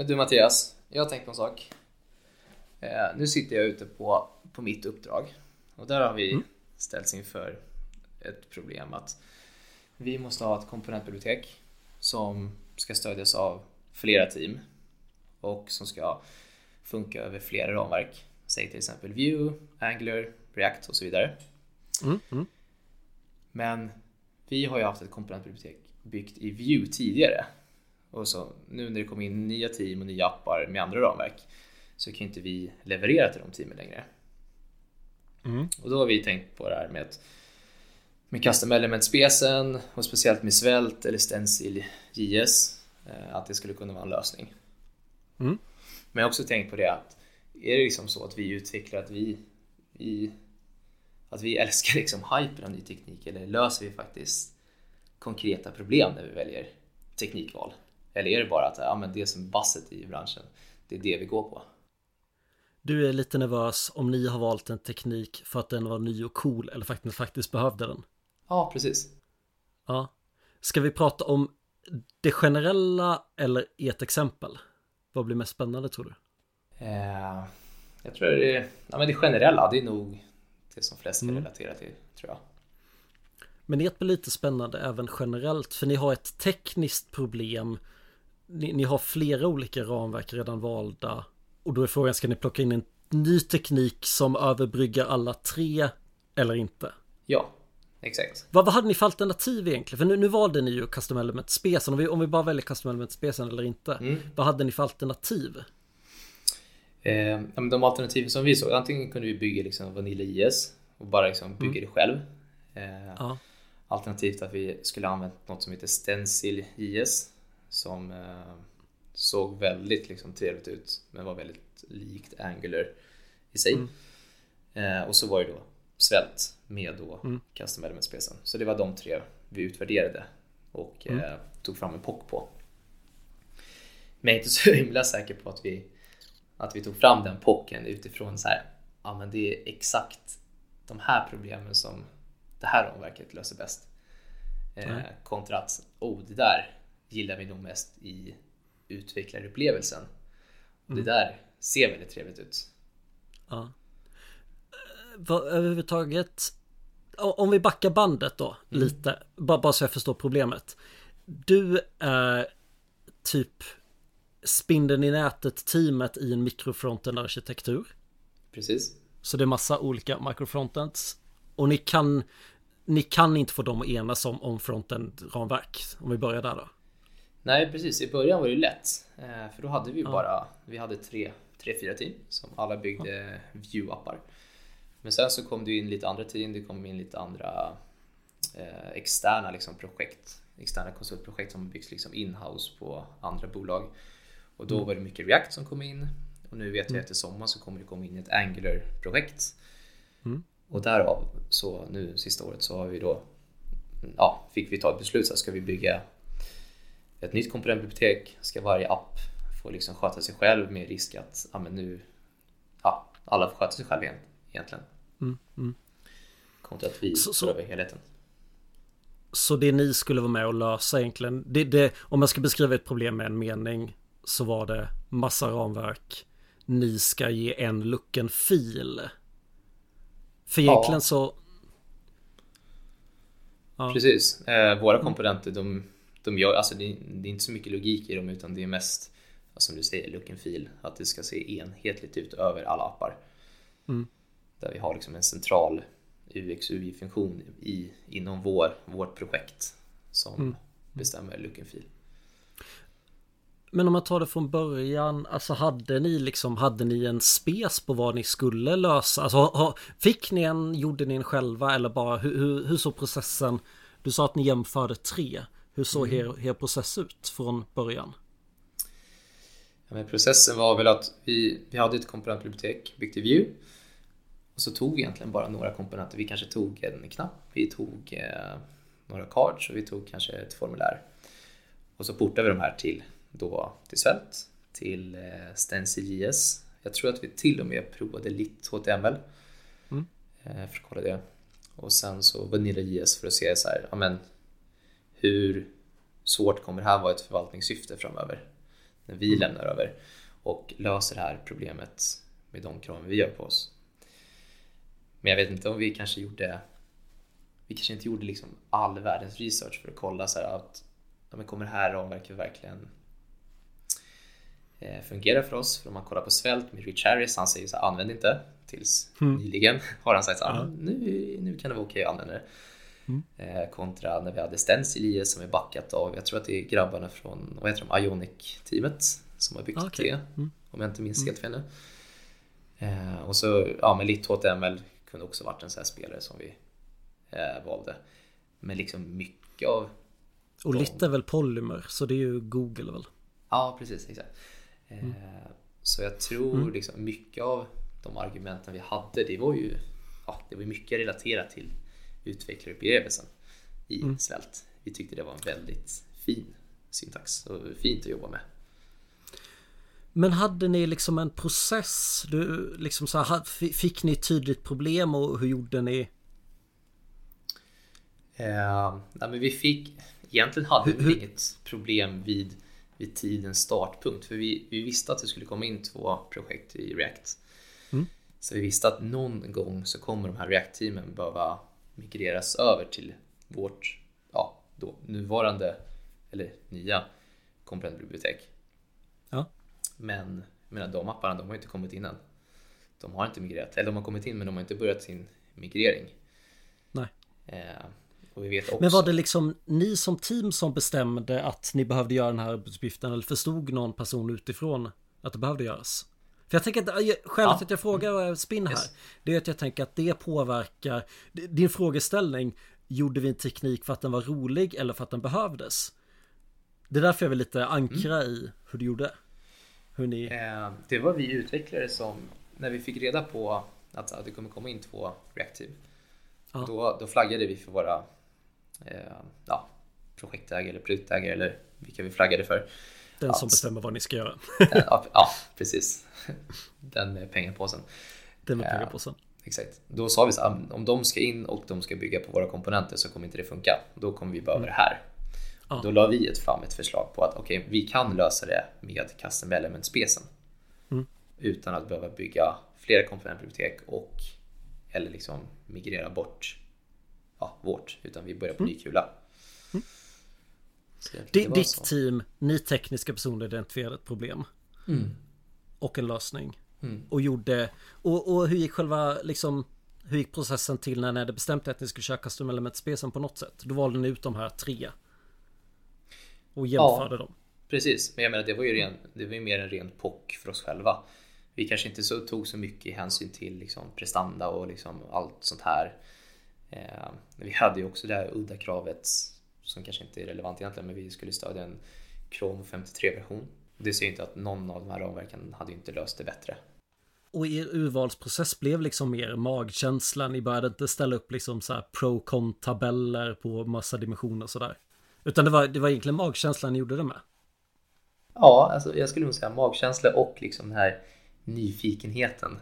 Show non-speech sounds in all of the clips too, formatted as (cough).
Men du Mattias, jag har tänkt på en sak. Eh, nu sitter jag ute på, på mitt uppdrag och där har vi mm. ställts inför ett problem att vi måste ha ett komponentbibliotek som ska stödjas av flera team och som ska funka över flera ramverk. Säg till exempel Vue, Angular, React och så vidare. Mm, mm. Men vi har ju haft ett komponentbibliotek byggt i Vue tidigare och så nu när det kommer in nya team och nya appar med andra ramverk så kan inte vi leverera till de teamen längre. Mm. Och då har vi tänkt på det här med, med custom element-specen och speciellt med Svelte eller Stencil JS eh, att det skulle kunna vara en lösning. Mm. Men jag har också tänkt på det att är det liksom så att vi utvecklar att vi, vi att vi älskar liksom hypen av ny teknik eller löser vi faktiskt konkreta problem när vi väljer teknikval? Eller är det bara att ja, men det som är basset i branschen, det är det vi går på? Du är lite nervös om ni har valt en teknik för att den var ny och cool eller faktiskt, faktiskt behövde den. Ja, precis. Ja. Ska vi prata om det generella eller ert exempel? Vad blir mest spännande tror du? Eh, jag tror det, är, ja, men det generella, det är nog det som flest kan mm. relatera till, tror jag. Men ert blir lite spännande även generellt, för ni har ett tekniskt problem. Ni, ni har flera olika ramverk redan valda och då är frågan, ska ni plocka in en ny teknik som överbryggar alla tre eller inte? Ja, exakt. Vad, vad hade ni för alternativ egentligen? För nu, nu valde ni ju Custom Element Specen. Om vi, om vi bara väljer Custom Element Specen eller inte. Mm. Vad hade ni för alternativ? Eh, de alternativ som vi såg, antingen kunde vi bygga liksom Vanilla IS och bara liksom bygga mm. det själv. Eh, ja. Alternativt att vi skulle använt något som heter Stencil IS som eh, såg väldigt liksom, trevligt ut men var väldigt likt Angular i sig. Mm. Eh, och så var det då Svält med då mm. Custom Element Spacen. Så det var de tre vi utvärderade och mm. eh, tog fram en POC på. Men jag är inte (laughs) så himla säker på att vi, att vi tog fram den POCen utifrån så här, ja men det är exakt de här problemen som det här ramverket löser bäst. Eh, kontra att, oh det där gillar vi nog mest i utvecklarupplevelsen. Och mm. det där ser väldigt trevligt ut. Ja. Vad, överhuvudtaget, om vi backar bandet då mm. lite, bara, bara så jag förstår problemet. Du är typ spindeln i nätet teamet i en mikrofronten arkitektur. Precis. Så det är massa olika microfrontends. Och ni kan, ni kan inte få dem att enas om, om frontend ramverk. Om vi börjar där då. Nej precis, i början var det lätt. Eh, för då hade vi ja. bara, vi hade tre, tre, fyra team som alla byggde ja. view-appar. Men sen så kom det in lite andra team, det kom in lite andra eh, externa liksom, projekt. Externa konsultprojekt som byggs liksom in-house på andra bolag. Och då mm. var det mycket React som kom in. Och nu vet jag mm. att i sommar så kommer det komma in ett Angular-projekt. Mm. Och därav så nu sista året så har vi då, ja, fick vi ta ett beslut så ska vi bygga ett nytt komponentbibliotek ska varje app få liksom sköta sig själv med risk att ja, men nu, ja, alla får sköta sig själv igen, egentligen. Mm, mm. Kontra att vi så, över helheten. Så det ni skulle vara med och lösa egentligen, det, det, om jag ska beskriva ett problem med en mening så var det massa ramverk, ni ska ge en lucken fil. För egentligen ja. så... Ja. Precis, eh, våra komponenter de de gör, alltså det, det, är inte så mycket logik i dem utan det är mest, som du säger, look and feel. Att det ska se enhetligt ut över alla appar. Mm. Där vi har liksom en central UX UI-funktion i, inom vår, vårt projekt som mm. bestämmer look and feel. Men om man tar det från början, alltså hade ni liksom, hade ni en spes på vad ni skulle lösa? Alltså fick ni en, gjorde ni en själva eller bara hur, hur, hur såg processen? Du sa att ni jämförde tre. Hur såg mm. er, er process ut från början? Ja, processen var väl att vi, vi hade ett komponentbibliotek byggt i Vue och så tog vi egentligen bara några komponenter. Vi kanske tog en knapp, vi tog eh, några cards och vi tog kanske ett formulär. Och så portade vi de här till, då, till Svält, till eh, Stencil.js. Jag tror att vi till och med provade lite HTML mm. eh, för att kolla det. Och sen så Vanilla.js för att se så här, ja, men hur svårt kommer det här vara ett förvaltningssyfte framöver? när vi lämnar över och löser det här problemet med de kraven vi gör på oss. Men jag vet inte om vi kanske gjorde vi kanske inte gjorde liksom all världens research för att kolla så att ja, men kommer det här ramverket verkligen eh, fungera för oss? För om man kollar på svält med Rich Harris, han säger så här, använd inte. Tills mm. nyligen (laughs) har han sagt så här, nu, nu kan det vara okej att använda det. Mm. Eh, kontra när vi hade Stencil i som är backat av, jag tror att det är grabbarna från, vad heter de, Ionic-teamet som har byggt ah, okay. det. Mm. Om jag inte minns mm. helt fel nu. Eh, och så, ja men LitHTML kunde också varit en sån här spelare som vi eh, valde. Men liksom mycket av... Och Lit är väl Polymer, så det är ju Google väl? Ja, precis, exakt. Eh, mm. Så jag tror mm. liksom mycket av de argumenten vi hade, det var ju ja, det var mycket relaterat till utvecklarupplevelsen i mm. Svält. Vi tyckte det var en väldigt fin syntax och fint att jobba med. Men hade ni liksom en process? Du, liksom så här, fick ni ett tydligt problem och hur gjorde ni? Eh, nej, men vi fick, egentligen hade vi inget problem vid, vid tidens startpunkt för vi, vi visste att det skulle komma in två projekt i React. Mm. Så vi visste att någon gång så kommer de här React-teamen behöva migreras över till vårt ja, då, nuvarande eller nya komponentbibliotek. Ja. Men jag menar, de apparna de har inte kommit in än. De har inte migrerat, eller de har kommit in men de har inte börjat sin migrering. Nej. Eh. Men var det liksom ni som team som bestämde att ni behövde göra den här arbetsuppgiften eller förstod någon person utifrån att det behövde göras? För jag tänker att skälet ja. att jag frågar Spinn här yes. Det är att jag tänker att det påverkar Din frågeställning Gjorde vi en teknik för att den var rolig eller för att den behövdes? Det är därför jag vill lite ankra mm. i hur du gjorde hur ni... Eh, det var vi utvecklare som När vi fick reda på att det kommer komma in två reaktiv ja. då, då flaggade vi för våra eh, ja, projektägare eller produktägare eller vilka vi flaggade för. Den som bestämmer vad ni ska göra. (laughs) ja, ja, precis. Den med pengapåsen. Den med pengapåsen. Exakt. Då sa vi så här, om de ska in och de ska bygga på våra komponenter så kommer inte det funka. Då kommer vi behöva mm. det här. Ja. Då la vi ett, fram ett förslag på att okej, okay, vi kan lösa det med custom element specen. Mm. Utan att behöva bygga flera komponentbibliotek och eller liksom migrera bort ja, vårt, utan vi börjar på mm. ny kula. Det, ditt så. team, ni tekniska personer identifierade ett problem. Mm. Och en lösning. Mm. Och gjorde, och, och hur gick själva liksom hur gick processen till när ni hade bestämt att ni skulle köra custom element specen på något sätt? Då valde ni ut de här tre. Och jämförde ja, dem. Precis, men jag menar det var ju ren, det var ju mer en ren pock för oss själva. Vi kanske inte så, tog så mycket hänsyn till liksom prestanda och liksom allt sånt här. Eh, vi hade ju också det här udda kravet som kanske inte är relevant egentligen, men vi skulle stödja en Chrome 53-version. Det ser ju inte att någon av de här ramverken hade inte löst det bättre. Och er urvalsprocess blev liksom mer magkänsla. Ni började inte ställa upp liksom så här pro-con-tabeller på massa dimensioner och sådär. Utan det var, det var egentligen magkänslan ni gjorde det med. Ja, alltså jag skulle nog säga magkänsla och liksom den här nyfikenheten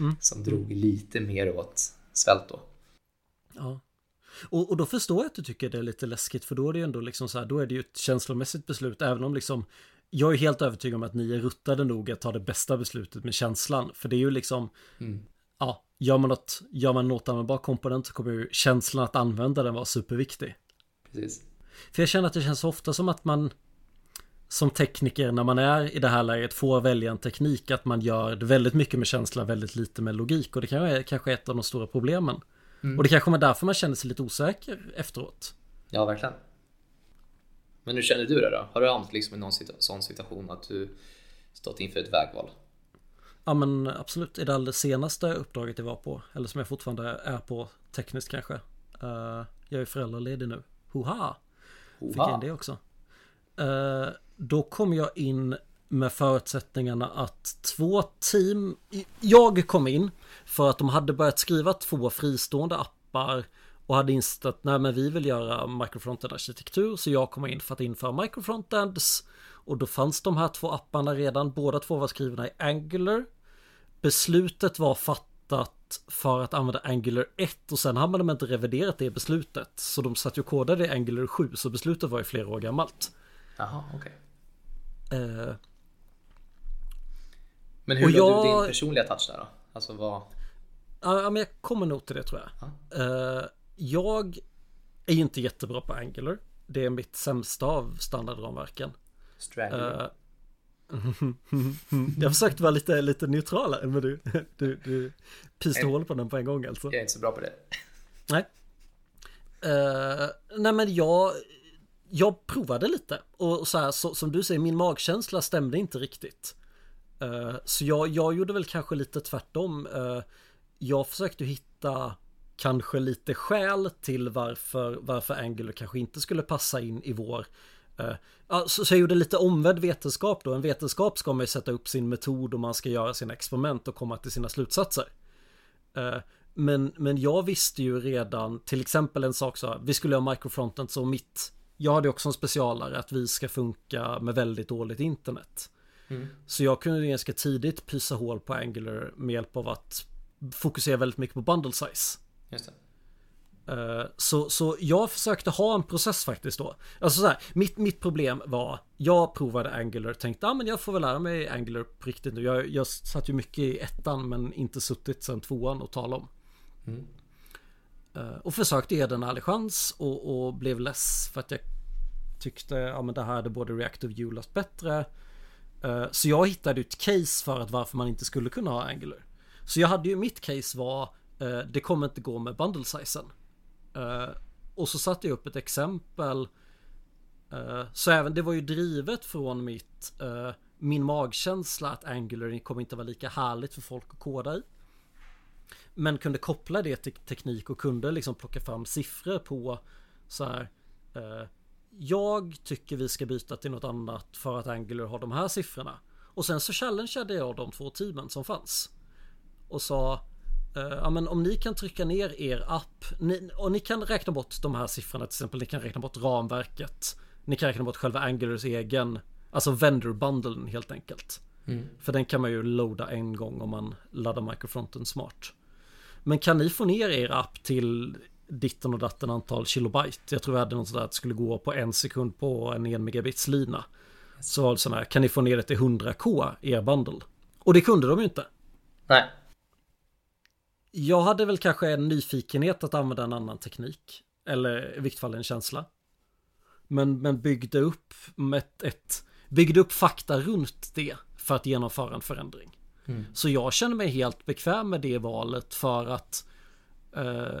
mm. (laughs) som drog lite mer åt svält då. Ja. Och, och då förstår jag att du tycker det är lite läskigt för då är det ju ändå liksom så här, då är det ju ett känslomässigt beslut även om liksom jag är helt övertygad om att ni är ruttade nog att ta det bästa beslutet med känslan. För det är ju liksom, mm. ja, gör man något, gör man något användbar komponent så kommer ju känslan att använda den vara superviktig. Precis. För jag känner att det känns ofta som att man som tekniker när man är i det här läget får välja en teknik att man gör väldigt mycket med känsla, väldigt lite med logik och det kanske är, kanske är ett av de stora problemen. Mm. Och det kanske är därför man känner sig lite osäker efteråt. Ja, verkligen. Men hur känner du det då? Har du hamnat liksom i någon sån situation att du stått inför ett vägval? Ja men absolut, i det alldeles senaste uppdraget jag var på, eller som jag fortfarande är på tekniskt kanske. Uh, jag är föräldraledig nu. Hoha! Hoha. Fick jag in det också. Uh, då kom jag in med förutsättningarna att två team... Jag kom in för att de hade börjat skriva två fristående appar och hade insett att nej men vi vill göra microfrontend arkitektur så jag kom in för att införa microfrontends och då fanns de här två apparna redan, båda två var skrivna i Angular. Beslutet var fattat för att använda Angular 1 och sen hade de inte reviderat det beslutet. Så de satt ju kodade i Angular 7 så beslutet var ju flera år gammalt. Jaha, okej. Okay. Eh, Men hur Och jag- du din personliga touch där då? Alltså vad... Ja, men jag kommer nog till det tror jag. Eh, jag är ju inte jättebra på Angular. Det är mitt sämsta av standardramverken. Strangler? Eh, (laughs) jag försökte vara lite, lite neutral här, men du, du, du pyste hål på den på en gång alltså. Jag är inte så bra på det. Nej. Eh, nej men jag, jag provade lite och så här så, som du säger, min magkänsla stämde inte riktigt. Eh, så jag, jag gjorde väl kanske lite tvärtom. Eh, jag försökte hitta kanske lite skäl till varför, varför Angular kanske inte skulle passa in i vår eh, så, jag gjorde lite omvänd vetenskap då. En vetenskap ska man ju sätta upp sin metod och man ska göra sina experiment och komma till sina slutsatser. Men, men jag visste ju redan, till exempel en sak så här, vi skulle ha microfrontend så mitt, jag hade också en specialare att vi ska funka med väldigt dåligt internet. Så jag kunde ganska tidigt pysa hål på Angular med hjälp av att fokusera väldigt mycket på bundle size. Just det. Eh, Så, så jag försökte ha en process faktiskt då. Alltså så här, mitt, mitt problem var, jag provade Angular och tänkte, ah, men jag får väl lära mig Angular på riktigt nu. Jag, jag satt ju mycket i ettan men inte suttit sedan tvåan och tala om. Eh, Och försökte ge den en ärlig chans och, och blev less för att jag tyckte, ja men det här hade både Reactive Vue löst bättre. Eh, så jag hittade ett case för att varför man inte skulle kunna ha Angular. Så jag hade ju, mitt case var, eh, det kommer inte gå med bundle sizen. Eh, och så satte jag upp ett exempel. Så även det var ju drivet från mitt min magkänsla att Angular kommer inte vara lika härligt för folk att koda i. Men kunde koppla det till teknik och kunde liksom plocka fram siffror på så här. Eh, jag tycker vi ska byta till något annat för att Angular har de här siffrorna. Och sen så challengeade jag de två teamen som fanns. Och sa Eh, ja, men om ni kan trycka ner er app ni, och ni kan räkna bort de här siffrorna till exempel. Ni kan räkna bort ramverket. Ni kan räkna bort själva Angulars egen, alltså vendor bundlen helt enkelt. För den kan man ju loada en gång om man laddar microfronten smart. Men kan ni få ner er app till ditten och datten antal kilobyte? Jag tror vi hade något sådär att det skulle gå på en sekund på en 1 megabits lina. Så var det sån här, kan ni få ner det till 100k er bundle? Och det kunde de ju inte. Nej. Jag hade väl kanske en nyfikenhet att använda en annan teknik. Eller i vilket fall en känsla. Men, men byggde upp med ett, ett byggde upp fakta runt det för att genomföra en förändring. Så jag känner mig helt bekväm med det valet för att eh,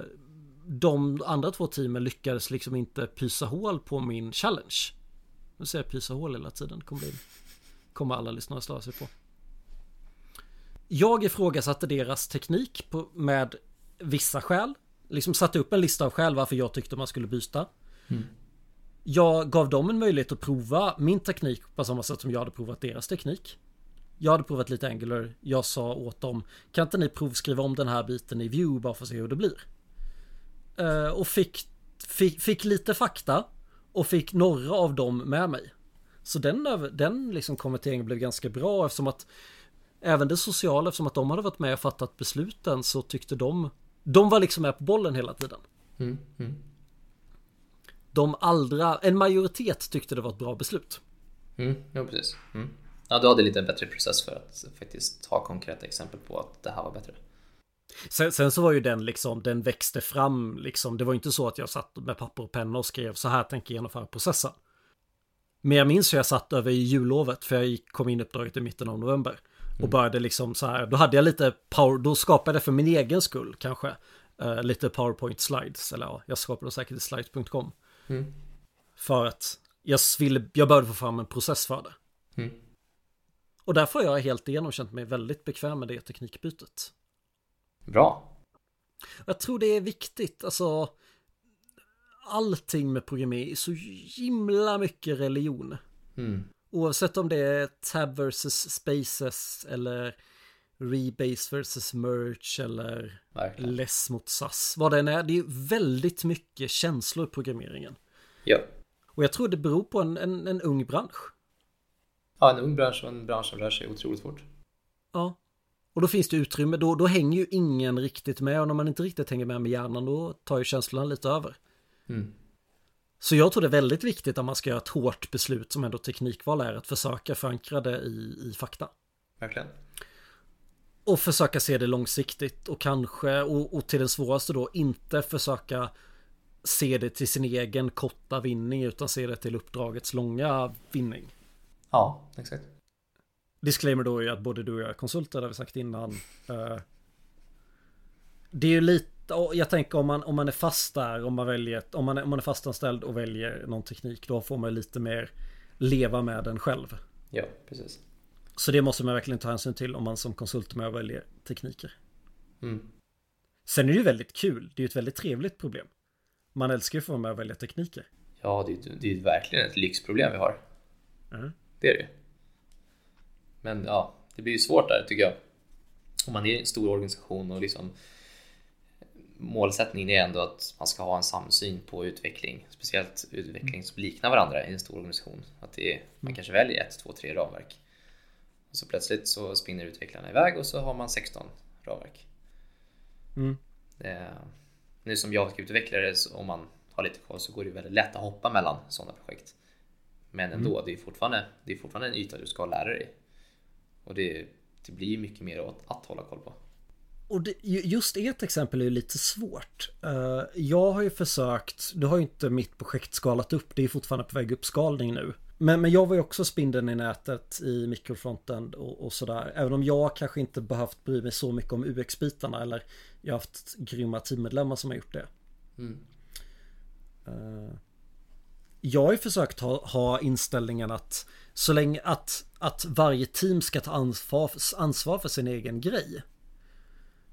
de andra två teamen lyckades liksom inte pysa hål på min challenge. Nu säger jag pysa hål hela tiden. Kommer, bli, kommer alla lyssnare slå sig på. Jag ifrågasatte deras teknik på, med vissa skäl. Liksom satte upp en lista av skäl varför jag tyckte man skulle byta. Jag gav dem en möjlighet att prova min teknik på samma sätt som jag hade provat deras teknik. Jag hade provat lite Angular. Jag sa åt dem, kan inte ni provskriva om den här biten i Vue bara för att se hur det blir? Eh, och fick, fick, fick lite fakta och fick några av dem med mig. Så den, den liksom konverteringen blev ganska bra eftersom att även det sociala, eftersom att de hade varit med och fattat besluten så tyckte de, de var liksom med på bollen hela tiden. Mm, mm. De allra, en majoritet tyckte det var ett bra beslut. Mm, ja, precis. Mm. Ja, du hade lite bättre process för att faktiskt ha konkreta exempel på att det här var bättre. Sen, sen så var ju den liksom, den växte fram liksom. Det var inte så att jag satt med papper och penna och skrev så här tänker jag genomföra processen. Men jag minns hur jag satt över jullovet för jag gick- kom in i uppdraget i mitten av november. Och började liksom så här, då hade jag lite power, då skapade jag för min egen skull kanske. eh, lite powerpoint slides, eller ja, jag skapade säkert i slides.com. Mm. För att jag ville, jag började få fram en process för det. Mm. Och därför har jag helt igenom känt mig väldigt bekväm med det teknikbytet. Bra. Jag tror det är viktigt, alltså allting med programmering är så himla mycket religion. Mm. Oavsett om det är tab versus spaces eller rebase versus merge eller Verkligen. less mot SAS. Vad det än är, det är väldigt mycket känslor i programmeringen. Ja. Och jag tror det beror på en, en, en ung bransch. ja, en ung bransch och en bransch som rör sig otroligt fort. Ja. Och då finns det utrymme, då, då hänger ju ingen riktigt med och när man inte riktigt hänger med med hjärnan då tar ju känslorna lite över. Mm. Så jag tror det är väldigt viktigt om man ska göra ett hårt beslut som ändå teknikval är att försöka förankra det i, i fakta. Verkligen. Och försöka se det långsiktigt och kanske, och, och till den svåraste då, inte försöka se det till sin egen korta vinning utan se det till uppdragets långa vinning. Ja, exakt. Disclaimer då är att både du och jag är konsulter, det har vi sagt innan. Eh, det är ju lite, jag tänker om man, om man är fast där, om man väljer, om man är, om man är fastanställd och väljer någon teknik, då får man lite mer leva med den själv. Ja, precis. Så det måste man verkligen ta hänsyn till om man som konsult med och väljer tekniker. Mm. Sen är det ju väldigt kul, det är ju ett väldigt trevligt problem. Man älskar ju att få vara med och välja tekniker. Ja, det, är- det är verkligen ett lyxproblem vi har. Mm. Det är det ju. Men ja, det blir ju svårt där tycker jag. Om man är en stor organisation och liksom målsättningen är ändå att man ska ha en samsyn på utveckling, speciellt utveckling som liknar varandra i en stor organisation. Att det är, man kanske väljer ett, två, tre ramverk. Och så plötsligt så spinner utvecklarna iväg och så har man 16 ramverk. Mm. Eh, nu som JavaScript-utvecklare, om man har lite koll så går det väldigt lätt att hoppa mellan sådana projekt. Men ändå, det är fortfarande, det är fortfarande en yta du ska lära dig. Och det, det blir mycket mer att, att hålla koll på. Och det, ju- just ert exempel är ju lite svårt. Eh, jag har ju försökt, du har ju inte mitt projekt skalat upp, det är fortfarande på väg uppskalning nu. Men, men jag var ju också spindeln i nätet i mikrofrontend och, och sådär. Även om jag kanske inte behövt bry mig så mycket om UX-bitarna eller jag har haft grymma teammedlemmar som har gjort det. Mm. Jag har ju försökt ha, ha inställningen att så länge att, att varje team ska ta ansvar, ansvar för sin egen grej.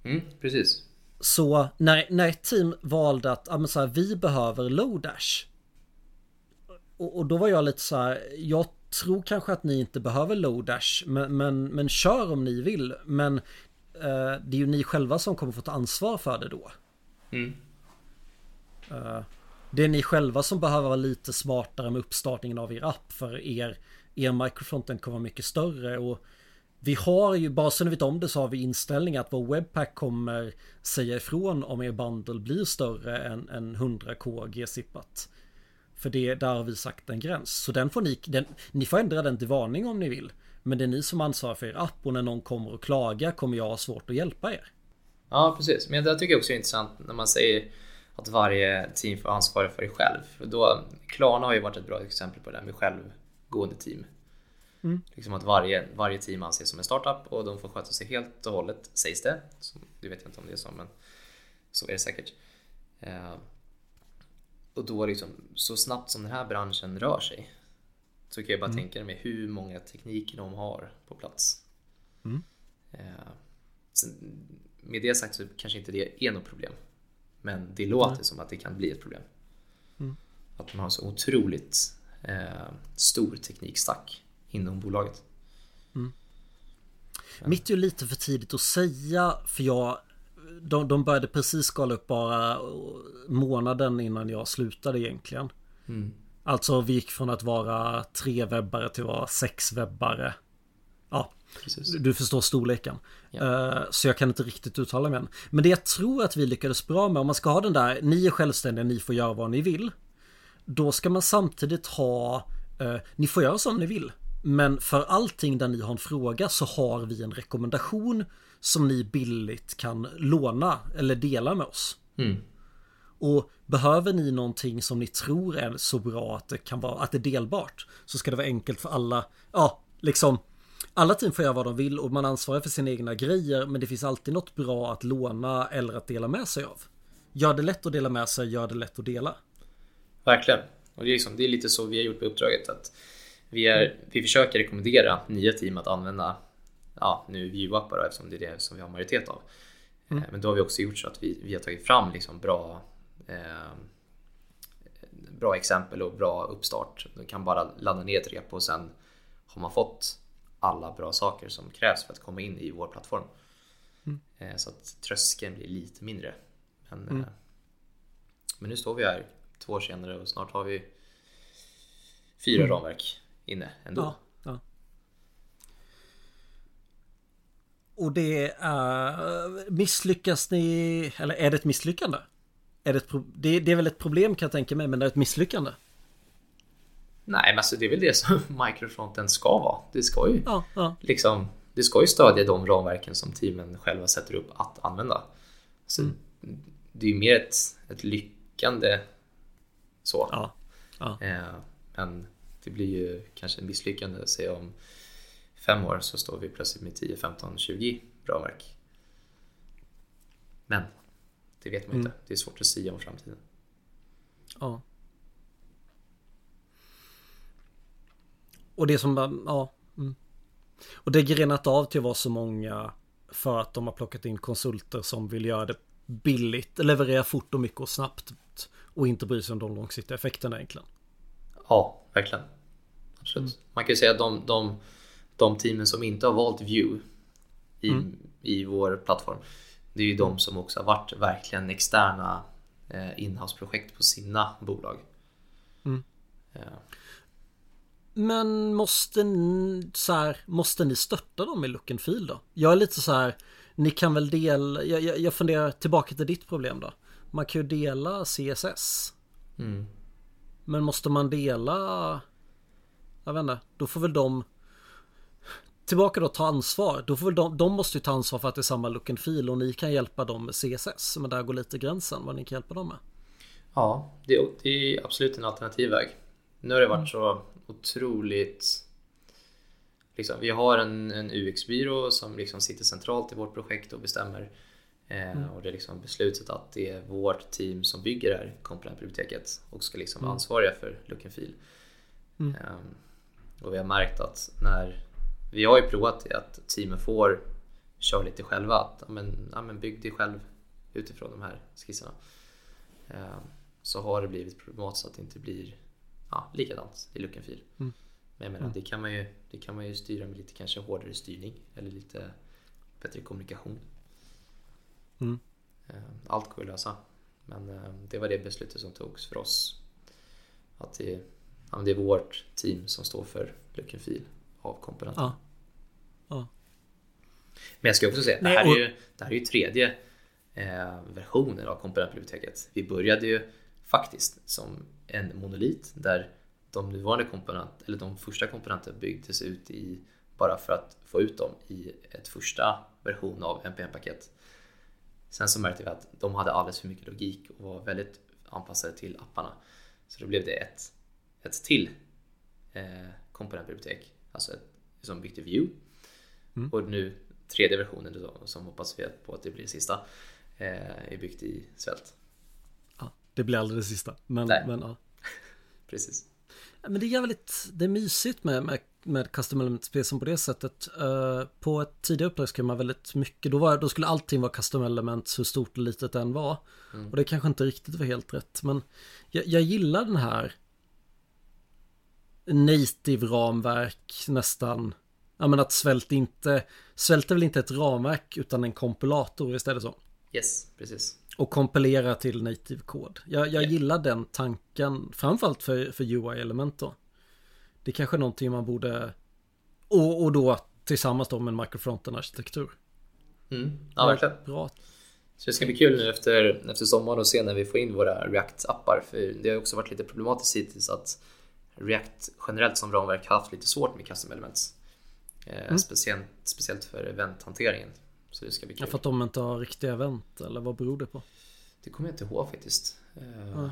Mm, precis. Så när, när ett team valde att ja, men så här, vi behöver Lodash. Och, och då var jag lite så här, jag tror kanske att ni inte behöver Lodash, men, men, men kör om ni vill. Men eh, det är ju ni själva som kommer få ta ansvar för det då. Mm. Eh, det är ni själva som behöver vara lite smartare med uppstartningen av er app för er, er microfronten kommer vara mycket större och vi har ju, bara så ni vet om det så har vi inställningar att vår webpack kommer säga ifrån om er bundle blir större än, än 100k g-zippat. För det, där har vi sagt en gräns. Så den får ni, den, ni får ändra den till varning om ni vill. Men det är ni som ansvarar för er app och när någon kommer och klagar kommer jag ha svårt att hjälpa er. Ja, precis. Men det tycker jag också är intressant när man säger att varje team får ansvara för det själv. För då, Klarna har ju varit ett bra exempel på det där med självgående team. Mm. Liksom att varje, varje team anses som en startup och de får sköta sig helt och hållet, sägs det. Så, det vet jag inte om det är så, men så är det säkert. Eh, och då liksom, så snabbt som den här branschen rör sig så kan jag bara tänka mig hur många tekniker de har på plats. Mm. Eh, sen, med det sagt så kanske inte det är något problem. Men det låter som att det kan bli ett problem. Mm. Att man har så otroligt eh, stor teknikstack inom bolaget. Mitt är ju lite för tidigt att säga för jag de, de började precis skala upp bara månaden innan jag slutade egentligen. Mm. Alltså vi gick från att vara tre webbare till att vara sex webbare. Ja, Precis. du förstår storleken. Ja. Eh, Så jag kan inte riktigt uttala mig än. Men det jag tror att vi lyckades bra med, om man ska ha den där, ni är självständiga, ni får göra vad ni vill. Då ska man samtidigt ha, eh, ni får göra som ni vill. Men för allting där ni har en fråga så har vi en rekommendation som ni billigt kan låna eller dela med oss. Mm. Och behöver ni någonting som ni tror är så bra att det kan vara, att det är delbart så ska det vara enkelt för alla, ja, liksom alla team får göra vad de vill och man ansvarar för sina egna grejer men det finns alltid något bra att låna eller att dela med sig av. Gör det lätt att dela med sig, gör det lätt att dela. Verkligen. Och det är, liksom, det är lite så vi har gjort på uppdraget. Att vi, är, vi försöker rekommendera nya team att använda ja, nu view-appar eftersom det är det som vi har majoritet av. Eh, Men då har vi också gjort så att vi, vi har tagit fram liksom bra, eh, bra exempel och bra uppstart. Du kan bara ladda ner ett repo och sen har man fått alla bra saker som krävs för att komma in i vår plattform. Eh, så att tröskeln blir lite mindre. Men, eh, men nu står vi här två år senare och snart har vi fyra ramverk inne ändå. Ja, ja. Och det är... misslyckas ni... Eller är det ett misslyckande? Är det, ett det är väl ett problem kan jag tänka mig, men det är ett misslyckande? Nej, men alltså det är väl det som (laughs) microfronten ska vara. Det ska ju Ja, ja. liksom, det ska ju stödja de ramverken som teamen själva sätter upp att använda. Så Mm. Det är ju mer ett, ett lyckande så. ja. ja. Eh, men det blir ju kanske ett misslyckande säg om fem år så står vi plötsligt med 10, 15, 20 ramverk. Men det vet man Mm. inte. Det är svårt att säga om framtiden. Ja. Och det som bara, ja. Mm. Och det grenat av till att vara så många för att de har plockat in konsulter som vill göra det billigt, leverera fort och mycket och snabbt och inte bry sig om de långsiktiga effekterna egentligen. Ja, verkligen. Absolut. Man kan ju säga att de, de, de teamen som inte har valt Vue i, i vår plattform, det är ju de som också har varit verkligen externa eh, inhouse-projekt på sina bolag. Mm. Ja. Men måste ni, så här, måste ni stötta dem i look and feel då? Jag är lite så här, ni kan väl dela, jag, jag, jag funderar tillbaka till ditt problem då. Man kan ju dela CSS. Mm. Men måste man dela, jag vet inte, då får väl de Tillbaka då ta ansvar. Då får väl de, de måste ju ta ansvar för att det är samma look and feel och ni kan hjälpa dem med CSS. Men där går lite gränsen vad ni kan hjälpa dem med. Ja, det är, det är absolut en alternativ väg. Nu har det varit så otroligt... Liksom, vi har en, en UX-byrå som liksom sitter centralt i vårt projekt och bestämmer. Eh, Och det är liksom beslutet att det är vårt team som bygger det här komponentbiblioteket och ska liksom vara ansvariga för look and feel. Eh, och vi har märkt att när... Vi har ju provat det att teamen får köra lite själva. Att, ja, men, ja, men bygg det själv utifrån de här skisserna. Eh, så har det blivit problematiskt att det inte blir ja, likadant i look and feel. Men jag menar, det, kan man ju, det kan man ju styra med lite kanske hårdare styrning eller lite bättre kommunikation. Mm. Eh, Allt går att lösa. Men eh, det var det beslutet som togs för oss. Att det, ja, det är vårt team som står för look and feel av komponenterna. Ja. Ja. Men jag ska också säga, det Nej, här, är, ju, det här är ju tredje eh, versionen av komponentbiblioteket. Vi började ju faktiskt som en monolit där de nuvarande komponent, eller de första komponenterna byggdes ut i bara för att få ut dem i ett första version av NPM-paket. Sen så märkte vi att de hade alldeles för mycket logik och var väldigt anpassade till apparna. Så då blev det ett, ett till eh, komponentbibliotek, alltså ett, som byggde Vue. Och nu tredje versionen då, som hoppas vi på att det blir sista, eh, är byggt i Svält. Det blir aldrig det sista. Men, Nej. men ja. (laughs) Precis. Men det är jävligt, det är mysigt med, med, med custom element-spel som på det sättet. Eh, på ett tidigare uppdrag skrev man väldigt mycket, då, var, då skulle allting vara custom elements hur stort och litet det än var. Och det kanske inte riktigt var helt rätt, men jag, jag gillar den här native-ramverk nästan. Ja men att svält inte, svält är väl inte ett ramverk utan en kompilator istället så. Yes, precis. Och kompilera till native-kod. Jag, jag Ja. gillar den tanken, framförallt för, för UI-element då. Det är kanske är någonting man borde... Och, och då tillsammans då med en microfronten-arkitektur. Mm. Ja, verkligen. Bra. Så det ska bli kul nu efter, efter sommaren och se när vi får in våra React-appar. För det har också varit lite problematiskt hittills att React generellt som ramverk har haft lite svårt med custom elements. Eh, speciellt, speciellt för eventhanteringen. Så det ska bli Ja, kul. för att de inte har riktiga event, eller vad beror det på? Det kommer jag inte ihåg faktiskt. Eh, Ja.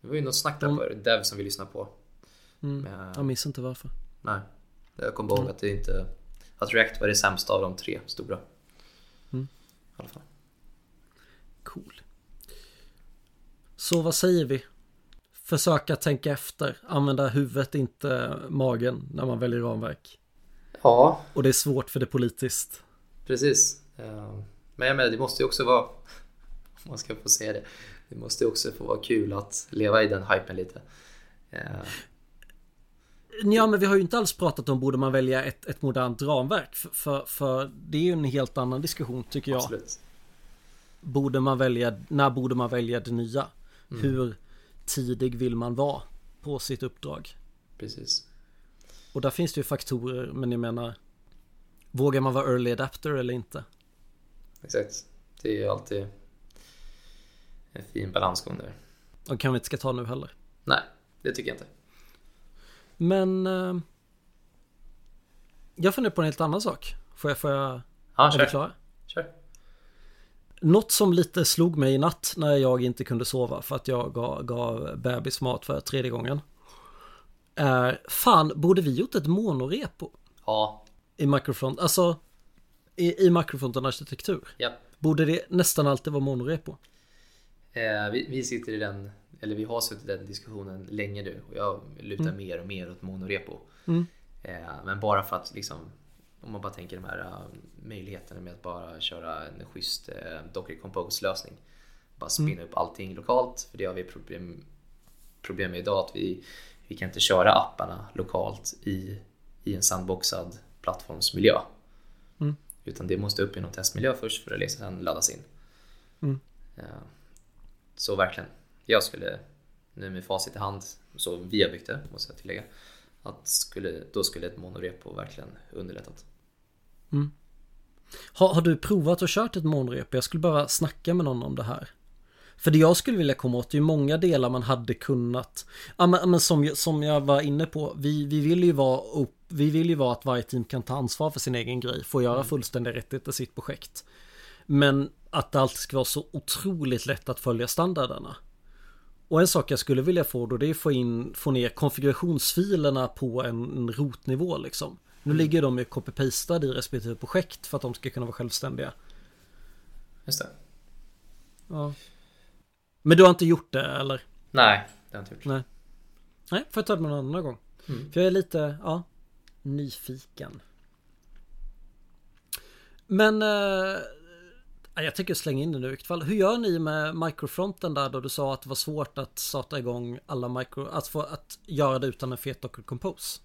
Det var ju något snack där på Dev som vi lyssnade på. Mm. Men, Jag minns inte varför. nej. Jag kommer ihåg att det inte... Att React var det sämsta av de tre stora. Mm. I alla fall. Cool. Så vad säger vi? Försöka tänka efter, använda huvudet, inte magen när man väljer ramverk. Ja, Och det är svårt för det politiskt. Precis. Eh, Men jag menar, det måste ju också vara, (laughs) om man ska få säga det, det måste ju också få vara kul att leva i den hypen lite. Eh, Ja men vi har ju inte alls pratat om borde man välja ett, ett modernt ramverk. För, för, för det är ju en helt annan diskussion tycker jag. Absolut. Borde man välja, när borde man välja det nya? Hur tidig vill man vara på sitt uppdrag? Precis. Och där finns det ju faktorer, men jag menar Vågar man vara early adapter eller inte? Exakt. Det är ju alltid... en fin balansgång där. Och kan vi inte ska ta nu heller. Nej, det tycker jag inte. Men... Eh, jag funderar på en helt annan sak. Får jag... Får jag Ja, kör. klara? kör. Något som lite slog mig i natt när jag inte kunde sova för att jag gav, gav bebis mat för tredje gången. Är, fan, borde vi gjort ett monorepo Ja, i Microfront? Alltså, i, i Microfronten arkitektur. ja. Borde det nästan alltid vara monorepo? Eh, vi, vi sitter i den, eller vi har suttit i den diskussionen länge nu och jag lutar mer och mer åt monorepo. Mm. Eh, men bara för att liksom, om man bara tänker de här uh, möjligheterna med att bara köra en schysst uh, Docker Compose lösning. Bara spinna upp allting lokalt, för det har vi problem, problem med idag att vi, vi kan inte köra apparna lokalt i, i en sandboxad plattformsmiljö. Mm. Utan det måste upp i någon testmiljö först för att liksom sen laddas in. Mm. Ja. Så verkligen. Jag skulle, nu med facit i hand, så vi har byggt det måste jag tillägga. Att skulle, då skulle ett monorepo verkligen underlättat. Har, har du provat att kört ett monorepo? Jag skulle bara snacka med någon om det här. För det jag skulle vilja komma åt är ju många delar man hade kunnat Ja men, men som, som jag var inne på Vi, vi vill ju vara upp, Vi vill ju vara att varje team kan ta ansvar för sin egen grej Få göra fullständiga rättigheter i sitt projekt Men att det alltid ska vara så otroligt lätt att följa standarderna Och en sak jag skulle vilja få då det är att få in Få ner konfigurationsfilerna på en, rotnivå liksom Nu ligger de ju copy-pastade i respektive projekt för att de ska kunna vara självständiga Just det. Ja Men du har inte gjort det eller? Nej, det har jag inte gjort. Nej. Nej, får jag ta det med någon annan gång. Mm. För jag är lite, ja, nyfiken. Men eh, jag tycker slänga in det nu fall. Hur gör ni med microfronten där då du sa att det var svårt att starta igång alla micro, att få att göra det utan en fet Docker Compose?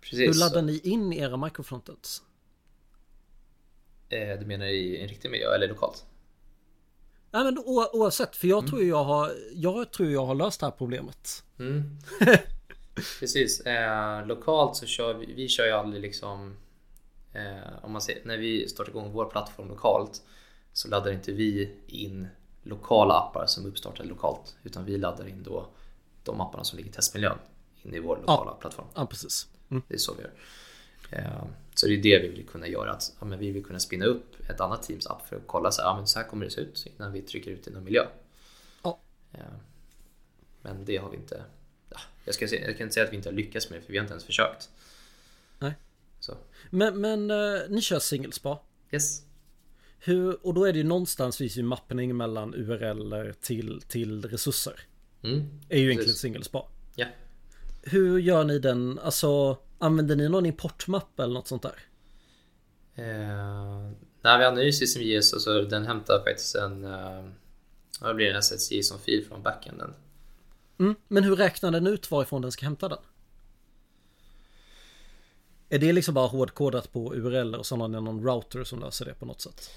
Precis. Hur laddar ni in era microfrontends? Eh, du menar i en riktig miljö eller lokalt? Nej men oavsett, för jag tror jag har, jag tror jag har löst det här problemet. Mm. (laughs) Precis. Eh, lokalt så kör vi, vi kör ju aldrig liksom eh, om man ser, när vi startar igång vår plattform lokalt så laddar inte vi in lokala appar som är uppstartade lokalt utan vi laddar in då de apparna som ligger i testmiljön in i vår lokala plattform. Ja, precis. Mm. Det är så vi gör. Eh, Så det är det vi vill kunna göra. Att, ja, vi vill kunna spinna upp ett annat teams app för att kolla så här, ja, men så här kommer det se ut innan vi trycker ut i någon miljö. Ja. Eh, Men det har vi inte. Ja, Jag, ska jag kan inte säga att vi inte har lyckats med det för vi har inte ens försökt. Nej. Så, Men, men eh, ni kör singlespa. yes. Hur, och då är det ju någonstans finns ju mappning mellan URL till, till resurser. Mm. Är ju egentligen Precis. singlespa. Ja. Hur gör ni den? Alltså använder ni någon importmapp eller något sånt där? Eh, när vi har ny SystemJS så, så den hämtar faktiskt en eh, vad blir det, en SSJ-fil från backenden. Mm. Men hur räknar den ut varifrån den ska hämta den? Är det liksom bara hårdkodat på URL och så har ni någon router som löser det på något sätt?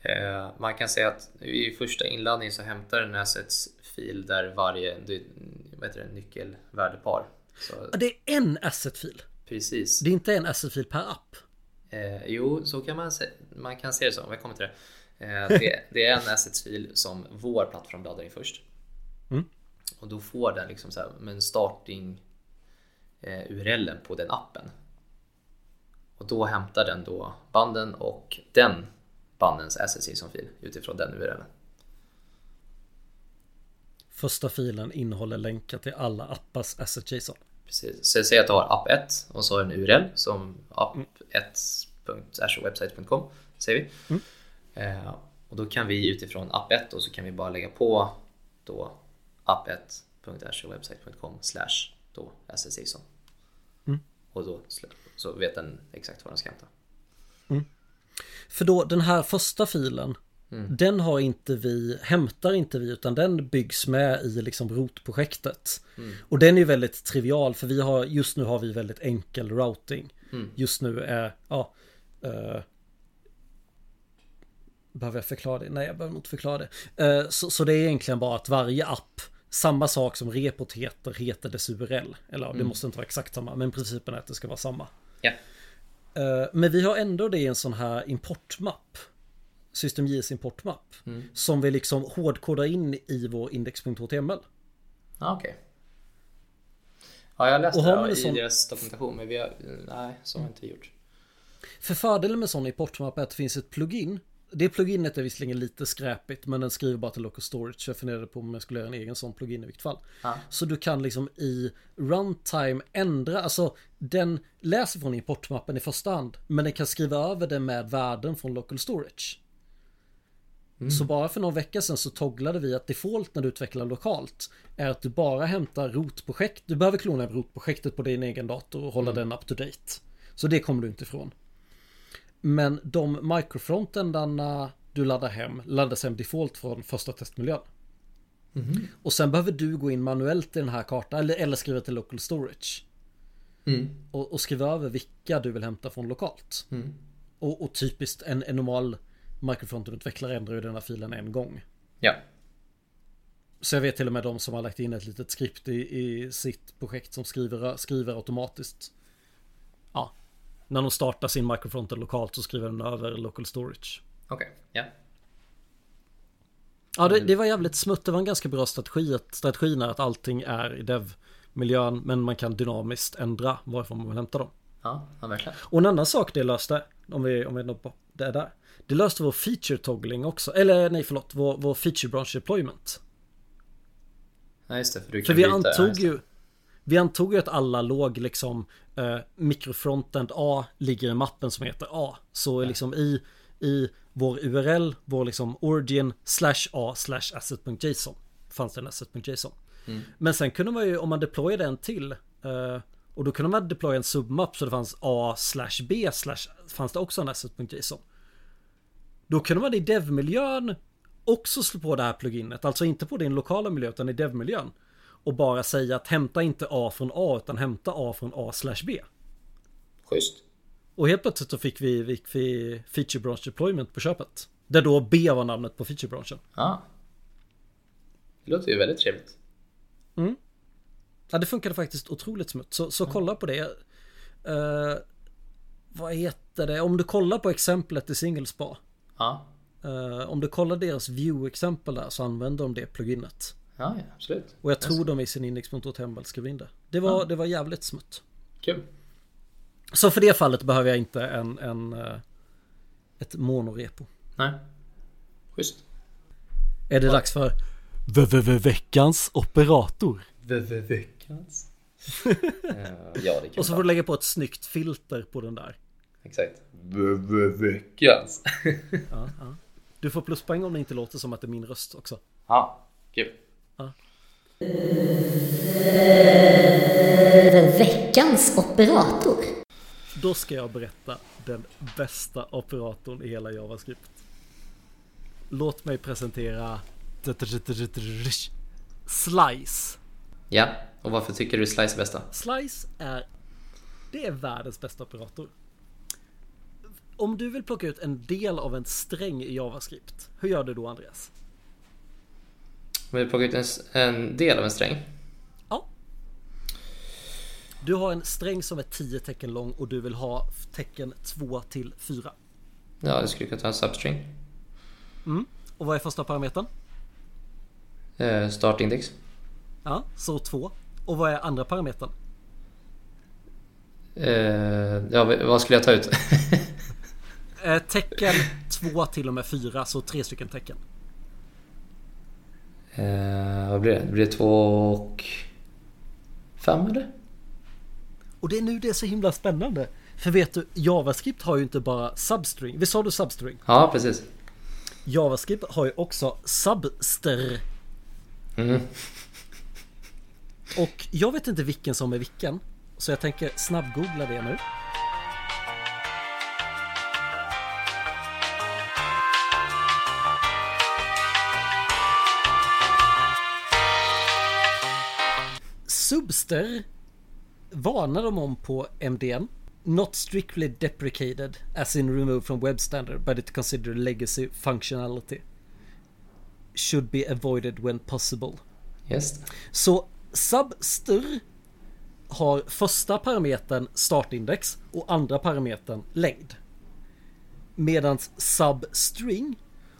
Eh, man kan säga att i första inladdningen så hämtar den assets-fil där varje det, vad heter det, nyckelvärdepar. Så, Det är en asset-fil. precis. Det är inte en asset-fil per app. Eh, jo, så kan man se, man kan se det som. Jag kommer till det. Eh, det, det är en assets-fil som vår plattform laddar in först. Mm. Och då får den liksom så här, men starting eh, URLen på den appen. Och då hämtar den då banden och den bandens SSI som fil utifrån den URLen. Första filen innehåller länkar till alla appars asset.json. Precis. Så säg att du har app 1 och så har du en URL som app1.azurewebsite.com säger vi. Eh, och då kan vi utifrån app 1 och så kan vi bara lägga på då app1.azurewebsite.com slash då SSJSON. Mm. Och då så vet den exakt vad den ska hämta. För då den här första filen Den har inte vi, hämtar inte vi utan den byggs med i liksom rotprojektet. Och den är väldigt trivial för vi har, just nu har vi väldigt enkel routing. Just nu är, ja eh, Behöver jag förklara det? Nej jag behöver inte förklara det. Eh, så, så det är egentligen bara att varje app Samma sak som repot heter, heter dess URL. Eller ja, det måste inte vara exakt samma men principen är att det ska vara samma. Ja, Eh, Men vi har ändå det i en sån här importmapp. systemjs importmapp. Mm. Som vi liksom hårdkodar in i vår index.html. Ja, okej. Ja, jag läste det i sån- deras dokumentation, men vi har, nej, så har jag inte gjort. För fördelen med sån importmapp är att det finns ett plugin. Det pluginet är visserligen lite skräpigt men den skriver bara till local storage. Jag funderade på om jag skulle göra en egen sån plugin i vilket fall. Ja. Så du kan liksom i runtime ändra, alltså den läser från importmappen i första hand. Men den kan skriva över det med värden från local storage. Så bara för någon vecka sedan så togglade vi att default när du utvecklar lokalt är att du bara hämtar rotprojekt. Du behöver klona rotprojektet på din egen dator och hålla den up to date. Så det kommer du inte ifrån. Men de microfrontendarna du laddar hem laddas hem default från första testmiljön. Och sen behöver du gå in manuellt i den här kartan eller, eller skriva till local storage. Mm. Och, och skriva över vilka du vill hämta från lokalt. Mm. Och, och typiskt en, en normal microfronten-utvecklare ändrar ju den här filen en gång. Ja. Så jag vet till och med de som har lagt in ett litet skript i, i sitt projekt som skriver, skriver automatiskt. Ja. När de startar sin microfronten lokalt så skriver den över local storage. Okej, ja. Ja, det, det var jävligt smutt. Det var en ganska bra strategi. Att strategin är att allting är i dev-miljön, men man kan dynamiskt ändra varifrån man vill hämta dem. Ja, ja verkligen. Och en annan sak det löste, om vi, om vi är på det där. Det löste vår feature toggling också. Eller nej, förlåt, vår, vår feature branch deployment. Ja, just det. För, du kan För vi byta- antog ju Vi antog ju att alla låg liksom eh, Mikrofrontend A ligger i mappen som heter A Så liksom i I vår URL Vår liksom origin slash A slash asset.json Fanns det en asset.json Mm. Men sen kunde man ju om man deployade en till eh, Och då kunde man deploya en submap så det fanns A slash B slash Fanns det också en asset.json Då kunde man i dev-miljön också slå på det här pluginet. Alltså inte på din lokala miljö utan i dev-miljön. Och bara säga att hämta inte A från A utan hämta A från A slash B. Schysst. Och helt plötsligt så fick vi, fick vi feature branch deployment på köpet. Där då B var namnet på feature branchen. Ja. Det låter ju väldigt trevligt. Ja det funkade faktiskt otroligt smutt. Så, så kolla på det. Eh, vad heter det? Om du kollar på exemplet i Singlespa. Ja. eh, om du kollar deras view-exempel där så använder de det pluginet. Ja, ja absolut. Och jag tror de i sin index.html skrev in det. Det var, det var jävligt smutt. Kul. Så för det fallet behöver jag inte en, en eh, ett monorepo. Nej. Schysst. Är det dags för veckans operator? Veckans. (laughs) ja, det kan Och så får du lägga på ett snyggt filter på den där. Exakt. Veckans. Ja, ja. Du får pluspoäng om det inte låter som att det är min röst också. Ja, kul. Veckans operator. Då ska jag berätta den bästa operatorn i hela JavaScript. Låt mig presentera Slice. Ja, och varför tycker du Slice är bästa? Slice är Det är världens bästa operator. Om du vill plocka ut en del av en sträng i JavaScript, hur gör du då Andreas? Om vi plockar ut en, en del av en sträng. Ja. Du har en sträng som är 10 tecken lång och du vill ha tecken 2 till 4. Ja, du skulle kunna ta en substring. Och vad är första parametern? Eh, startindex. Ja, så 2. Och vad är andra parametern? Eh, ja, vad skulle jag ta ut? (laughs) Eh, tecken 2 till och med 4, så tre stycken tecken. Eh, vad blir det? Det blir två och fem eller? Och det är nu det är så himla spännande. För vet du, JavaScript har ju inte bara substring. Visst sa du substring? Ja, precis. JavaScript har ju också subster. Mm. Och jag vet inte vilken som är vilken. Så jag tänker snabbgoogla det nu. Subster varnar de om på MDN. Not strictly deprecated as in removed from web standard but it considered legacy functionality. Should be avoided when possible. Det. Så subster har första parametern startindex och andra parametern längd. Medan substring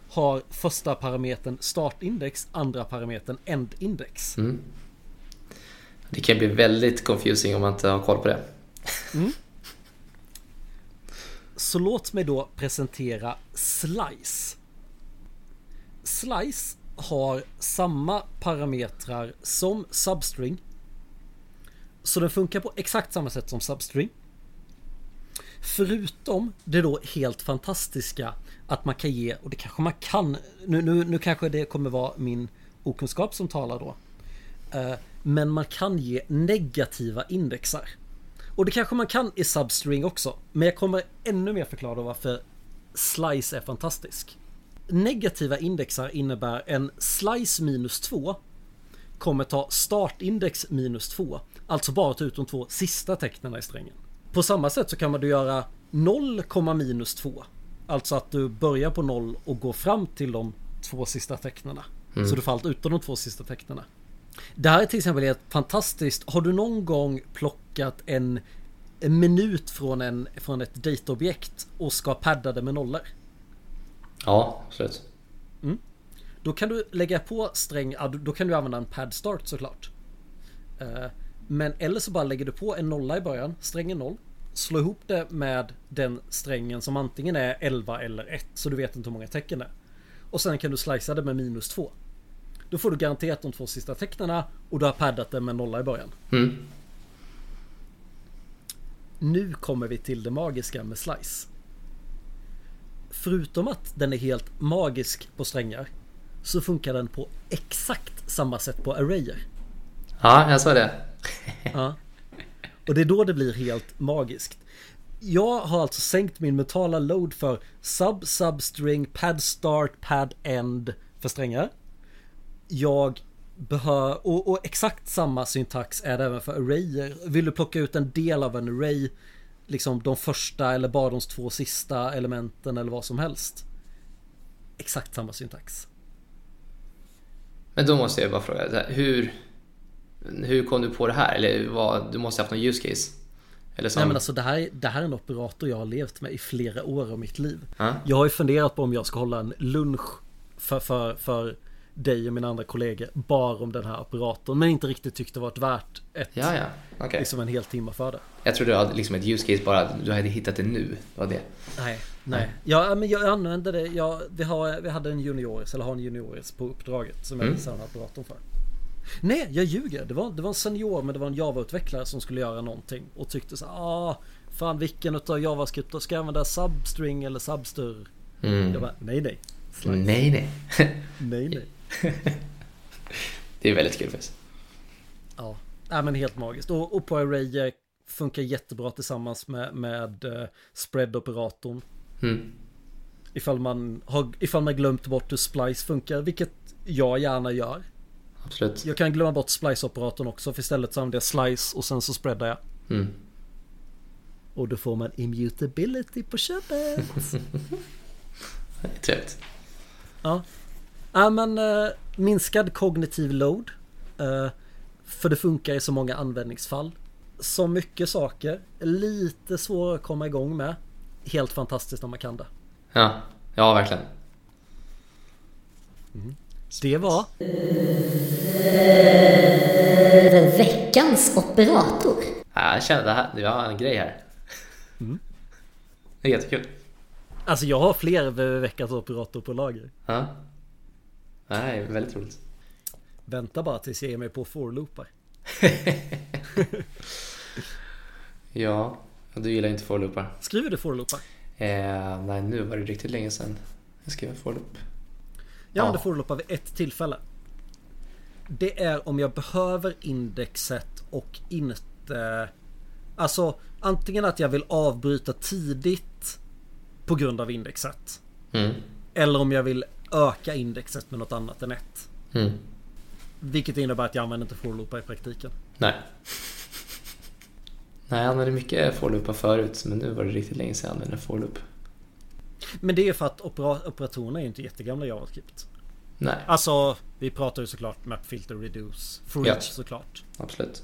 har första parametern startindex, andra parametern endindex. Mm. Det kan bli väldigt confusing om man inte har koll på det. (laughs) Så låt mig då presentera Slice. Slice har samma parametrar som Substring. Så den funkar på exakt samma sätt som Substring. Förutom det då helt fantastiska att man kan ge, och det kanske man kan, nu, nu, nu kanske det kommer vara min okunskap som talar då. Eh, Men man kan ge negativa indexar. Och det kanske man kan i Substring också. Men jag kommer ännu mer förklara varför Slice är fantastisk. Negativa indexar innebär en Slice minus 2 kommer ta startindex minus 2. Alltså bara ta ut de två sista tecknen i strängen. På samma sätt så kan man då göra 0, minus 2. Alltså att du börjar på 0 och går fram till de två sista tecknena. Så du får allt utom de två sista tecknena. Det här är till exempel helt fantastiskt. Har du någon gång plockat en, en minut från, en, från ett dataobjekt och ska padda det med nollor? Ja, absolut. Då kan du lägga på sträng, då- kan du använda en pad start såklart. Eh, Men eller så bara lägger du på en nolla i början, strängen 0. Slå ihop det med den strängen som antingen är 11 eller 1, så du vet inte hur många tecken det är. Och sen kan du slicea det med minus 2. Då får du garanterat de två sista tecknena och du har paddat det med nolla i början. Mm. Nu kommer vi till det magiska med Slice. Förutom att den är helt magisk på strängar så funkar den på exakt samma sätt på arrayer. Ja, jag sa det. Ja. Och det är då det blir helt magiskt. Jag har alltså sänkt min mentala load för sub, substring, pad start, pad end för strängar. Jag behöver, och, och exakt samma syntax är det även för arrayer. Vill du plocka ut en del av en array, liksom de första eller bara de två sista elementen eller vad som helst. Exakt samma syntax. Men då måste jag bara fråga, hur, hur kom du på det här? Eller vad, du måste ha haft någon use case? Eller som, Nej men alltså det här, det här är en operator jag har levt med i flera år av mitt liv. Ja. Jag har ju funderat på om jag ska hålla en lunch för, för, för dig och mina andra kollegor bara om den här operatorn. Men inte riktigt tyckt det varit värt ett, Ja, ja, okej. liksom en hel timme för det. Jag trodde du hade liksom ett use case bara, du hade hittat det nu. Det var det. Nej, nej. Ja, men jag använde det. Jag, vi, har, vi hade en junioris, eller har en junioris på uppdraget som jag Mm. visade den här operatorn för. Nej, jag ljuger. Det var, det var en senior men det var en Java-utvecklare som skulle göra någonting och tyckte så ah, fan vilken utav JavaScript då ska jag använda substring eller substur? Mm. Jag bara, nej nej. Slice. Nej, nej. Nej nej. (laughs) det är väldigt kul faktiskt. Ja, Nej, men helt magiskt. Och, och Array funkar jättebra tillsammans med, med eh, spread-operatorn. Mm. Ifall man, har, ifall man glömt bort hur splice funkar, vilket jag gärna gör. Absolut. Jag kan glömma bort splice-operatorn också, för istället så använder jag slice och sen så spreadar jag. Mm. Och då får man immutability på köpet. (laughs) Trevligt. ja. Ja, men eh, minskad kognitiv load. Eh, för det funkar i så många användningsfall. Så mycket saker. Lite svårare att komma igång med. Helt fantastiskt om man kan det. Ja, ja verkligen. Det var Veckans operator. Ja, jag känner det här, det var en grej här. Det är jättekul. Alltså jag har fler veckans operator på lager. Ja. Nej, väldigt roligt. Vänta bara tills jag ger mig på for-loopar. (laughs) Ja, du gillar inte for-loopar. Skriver du for-loopar? Eh, nej, nu var det riktigt länge sedan jag skrev for-loop. Jag använder Ja. for-loopar vid ett tillfälle. Det är om jag behöver indexet och inte... Alltså antingen att jag vill avbryta tidigt på grund av indexet. Mm. Eller om jag vill öka indexet med något annat än ett. Mm. Vilket innebär att jag använder inte for-loopar i praktiken. Nej. Nej, jag använde mycket for-loopar förut, men nu var det riktigt länge sedan jag använde for-loop. Men det är för att opera- operatorerna är ju inte jättegamla JavaScript. Nej, Alltså, vi pratar ju såklart map filter reduce. For Ja. each såklart. absolut.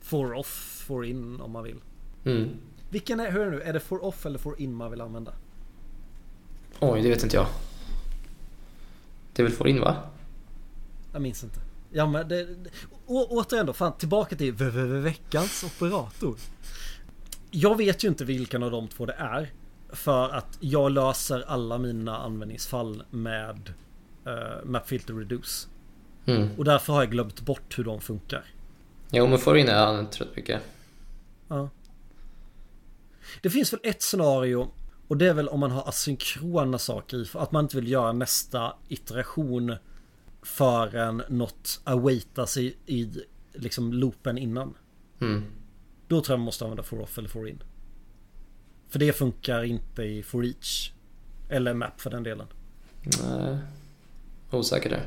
For off, for in om man vill. Mm. Vilken är, hur är det nu? Är det for off eller for in man vill använda? Oj, det vet inte jag. Det är väl for in va? Jag minns inte. Ja men det, det å, återigen då, fan tillbaka till v- v- v- veckans operator. Jag vet ju inte vilken av de två det är. För att jag löser alla mina användningsfall med uh, Mapfilter Reduce. Mm. Och därför har jag glömt bort hur de funkar. Jo men for in är han trött mycket. Ja. Det finns väl ett scenario och det är väl om man har asynkrona saker i. Att man inte vill göra nästa iteration förrän något awaitas i, i liksom loopen innan. Mm. Då tror jag man måste använda for off eller for in. För det funkar inte i for each. Eller map för den delen. Nej. Osäker där.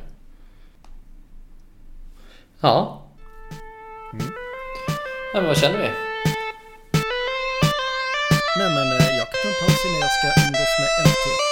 Ja. Mm. Men vad känner vi? Nej men öppna pausen när jag ska umgås med LT.